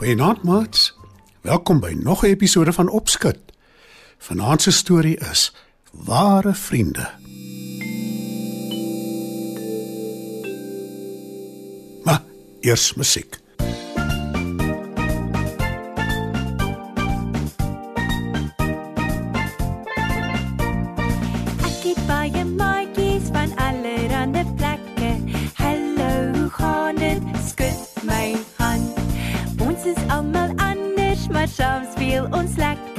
Goeienaand, maats. Welkom by nog 'n episode van Opskud. Vanaand se storie is Ware Vriende. Maar eers musiek. Mail und Slack.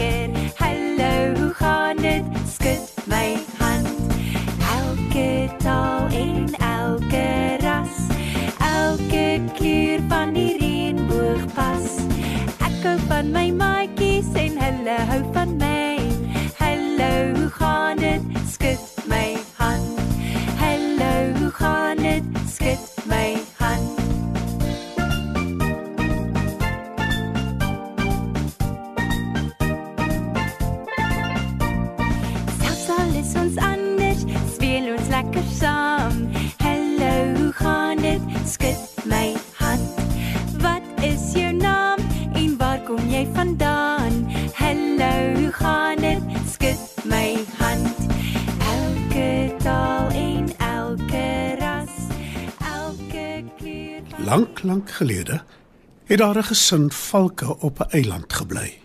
Lank, lank gelede het daar 'n gesin valke op 'n eiland gebly.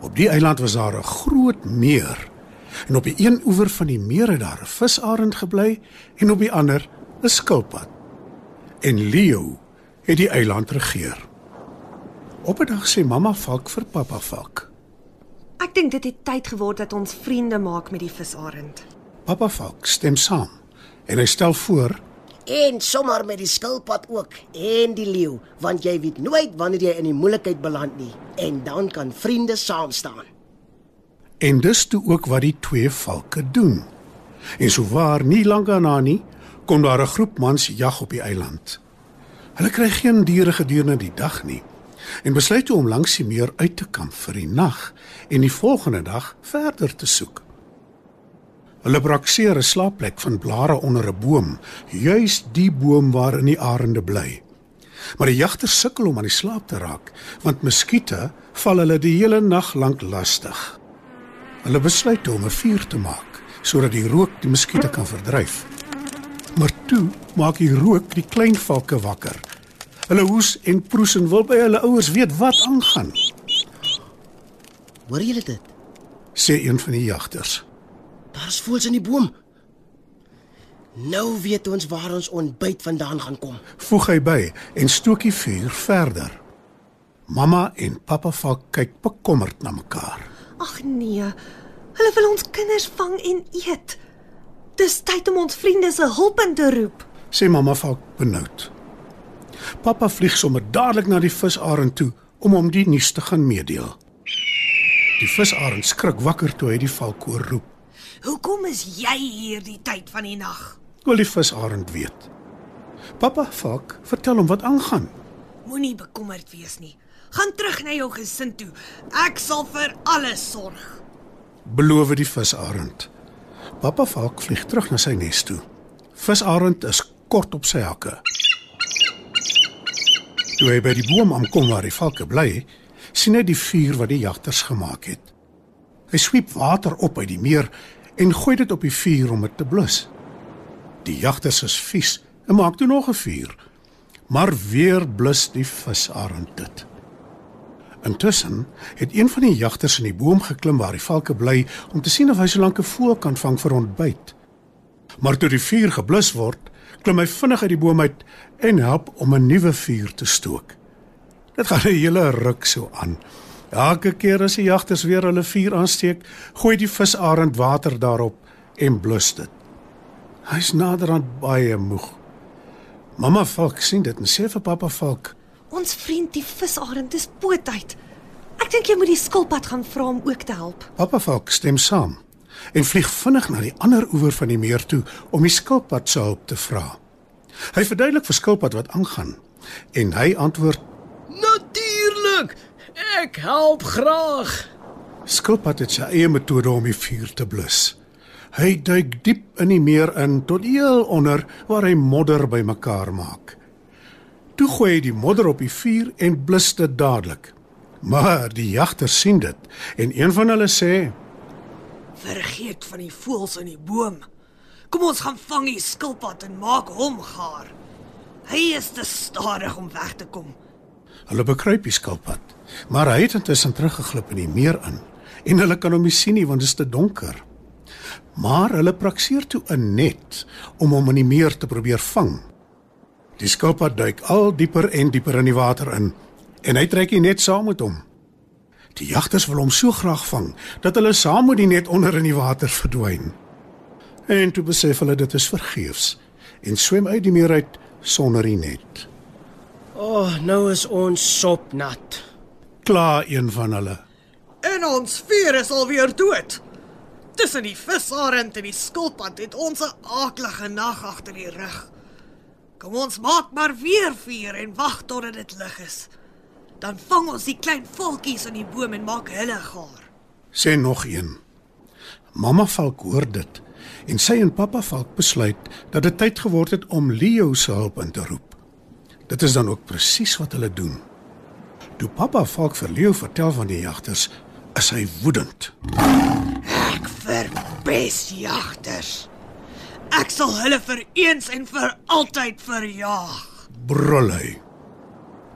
Op die eiland was daar 'n groot meer. En op die een oewer van die meer het daar 'n visarend gebly en op die ander 'n skilpad. En Leo het die eiland regeer. Op 'n dag sê mamma valk vir pappa valk: Ek dink dit het tyd geword dat ons vriende maak met die visarend. "Pappa valk stem saam." En hy stel voor En sommer met die skilpad ook en die leeu, want jy weet nooit wanneer jy in die moeilikheid beland nie en dan kan vriende saam staan. En dis toe ook wat die twee valke doen. En souwaar nie lank daarna nie, kom daar 'n groep mans jag op die eiland. Hulle kry geen diere gedurende die dag nie en besluit toe om langs die meer uit te kamp vir die nag en die volgende dag verder te soek. Hulle brakseer 'n slaapplek van blare onder 'n boom, juis die boom waarin die arende bly. Maar die jagters sukkel om aan die slaap te raak, want muskiete val hulle die hele nag lank lastig. Hulle besluit om 'n vuur te maak sodat die rook die muskiete kan verdryf. Maar toe maak die rook die klein valke wakker. Hulle hoes en proes en wil by hulle ouers weet wat aangaan, Hoor julle dit? sê een van die jagters. Daar's voëls in die boom. Nou weet ons waar ons ontbyt vandaan gaan kom. Voeg hy by en stook die vuur verder. Mamma en pappa valk kyk bekommerd na mekaar. Ag nee. Hulle wil ons kinders vang en eet. Dis tyd om ons vriende se hulp in te roep. sê mamma valk benoud. Pappa vlieg sommer dadelik na die visarend toe om hom die nuus te gaan meedeel. Die visarend skrik wakker toe hy die valk hoor roep. Hoekom is jy hier die tyd van die nag? Wil die visarend weet. Pappa valk vertel hom wat aangaan. Moenie bekommerd wees nie. Gaan terug na jou gesin toe. Ek sal vir alles sorg. Beloof die visarend. Pappa valk vlieg terug na sy nes toe. Visarend is kort op sy hakke. Toe hy by die boom aankom waar die valke bly, sien hy die vuur wat die jagters gemaak het. Hy sweep water op uit die meer en gooi dit op die vuur om dit te blus. Die jagters is vies en maak toe nog 'n vuur. Maar weer blus die visarend dit. Intussen het een van die jagters in die boom geklim waar die valke bly om te sien of hy solank 'n voël kan vang vir ontbyt. Maar toe die vuur geblus word, klim hy vinnig uit die boom uit en help om 'n nuwe vuur te stook. Dit gaan 'n hele ruk so aan. Elke keer as die jagters weer hulle vuur aansteek, gooi die visarend water daarop en blus dit. Hy's naderhand baie moeg. Mamma Valk sien dit en sê vir pappa Valk: Ons vriend die visarend is poot uit. Ek dink jy moet die skilpad gaan vra om ook te help. "Pappa Valk stem saam en vlieg vinnig na die ander oewer van die meer toe om die skilpad se hulp te vra. Hy verduidelik vir skilpad wat aangaan en hy antwoord. Ek help graag. Skilpad het sy eie metode om die vuur te blus. Hy duik diep in die meer in tot heel onder waar hy modder bymekaar maak. Toe gooi hy die modder op die vuur en blus dit dadelik. Maar die jagters sien dit en een van hulle sê: Vergeet van die voëls in die boom. Kom ons gaan vang die skilpad en maak hom gaar. Hy is te stadig om weg te kom. Hulle bekruip die skilpad, maar hy het intussen teruggeglip in die meer in en hulle kan hom nie sien nie want dit is te donker. Maar hulle prakseer toe 'n net om hom in die meer te probeer vang. Die skilpad duik al dieper en dieper in die water in en hy trek die net saam met hom. Die jagters wil hom so graag vang dat hulle saam met die net onder in die water verdwyn. En toe besef hulle dit is vergeefs en swem uit die meer uit sonder die net. O, oh, nou is ons sop nat. Klaar een van hulle. En ons vuur is alweer dood. Tussen die visarend en die skilpad het ons 'n aaklige nag agter die rug. Kom ons maak maar weer vuur en wag totdat dit lig is. Dan vang ons die klein voeltjies in die boom en maak hulle gaar. Sê nog een. Mamma Valk hoor dit en sy en pappa Valk besluit dat dit tyd geword het om Leo se hulp in te roep. Dit is dan ook presies wat hulle doen. Toe pappa Valk vir Leo vertel van die jagters, is hy woedend. Ek verbes jagters. Ek sal hulle vir eens en vir altyd verjaag. Brul hy.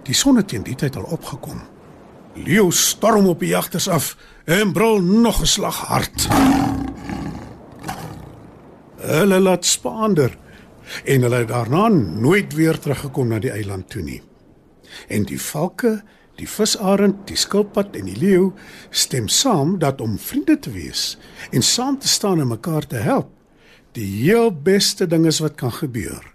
Die son het teen die tyd al opgekom. Leo storm op die jagters af en brul nog 'n slag hard. Hulle laat spaander en hulle het daarna nooit weer teruggekom na die eiland toe nie. En die valke, die visarend, die skilpad en die leeu stem saam dat om vriende te wees en saam te staan en mekaar te help die heel beste ding is wat kan gebeur.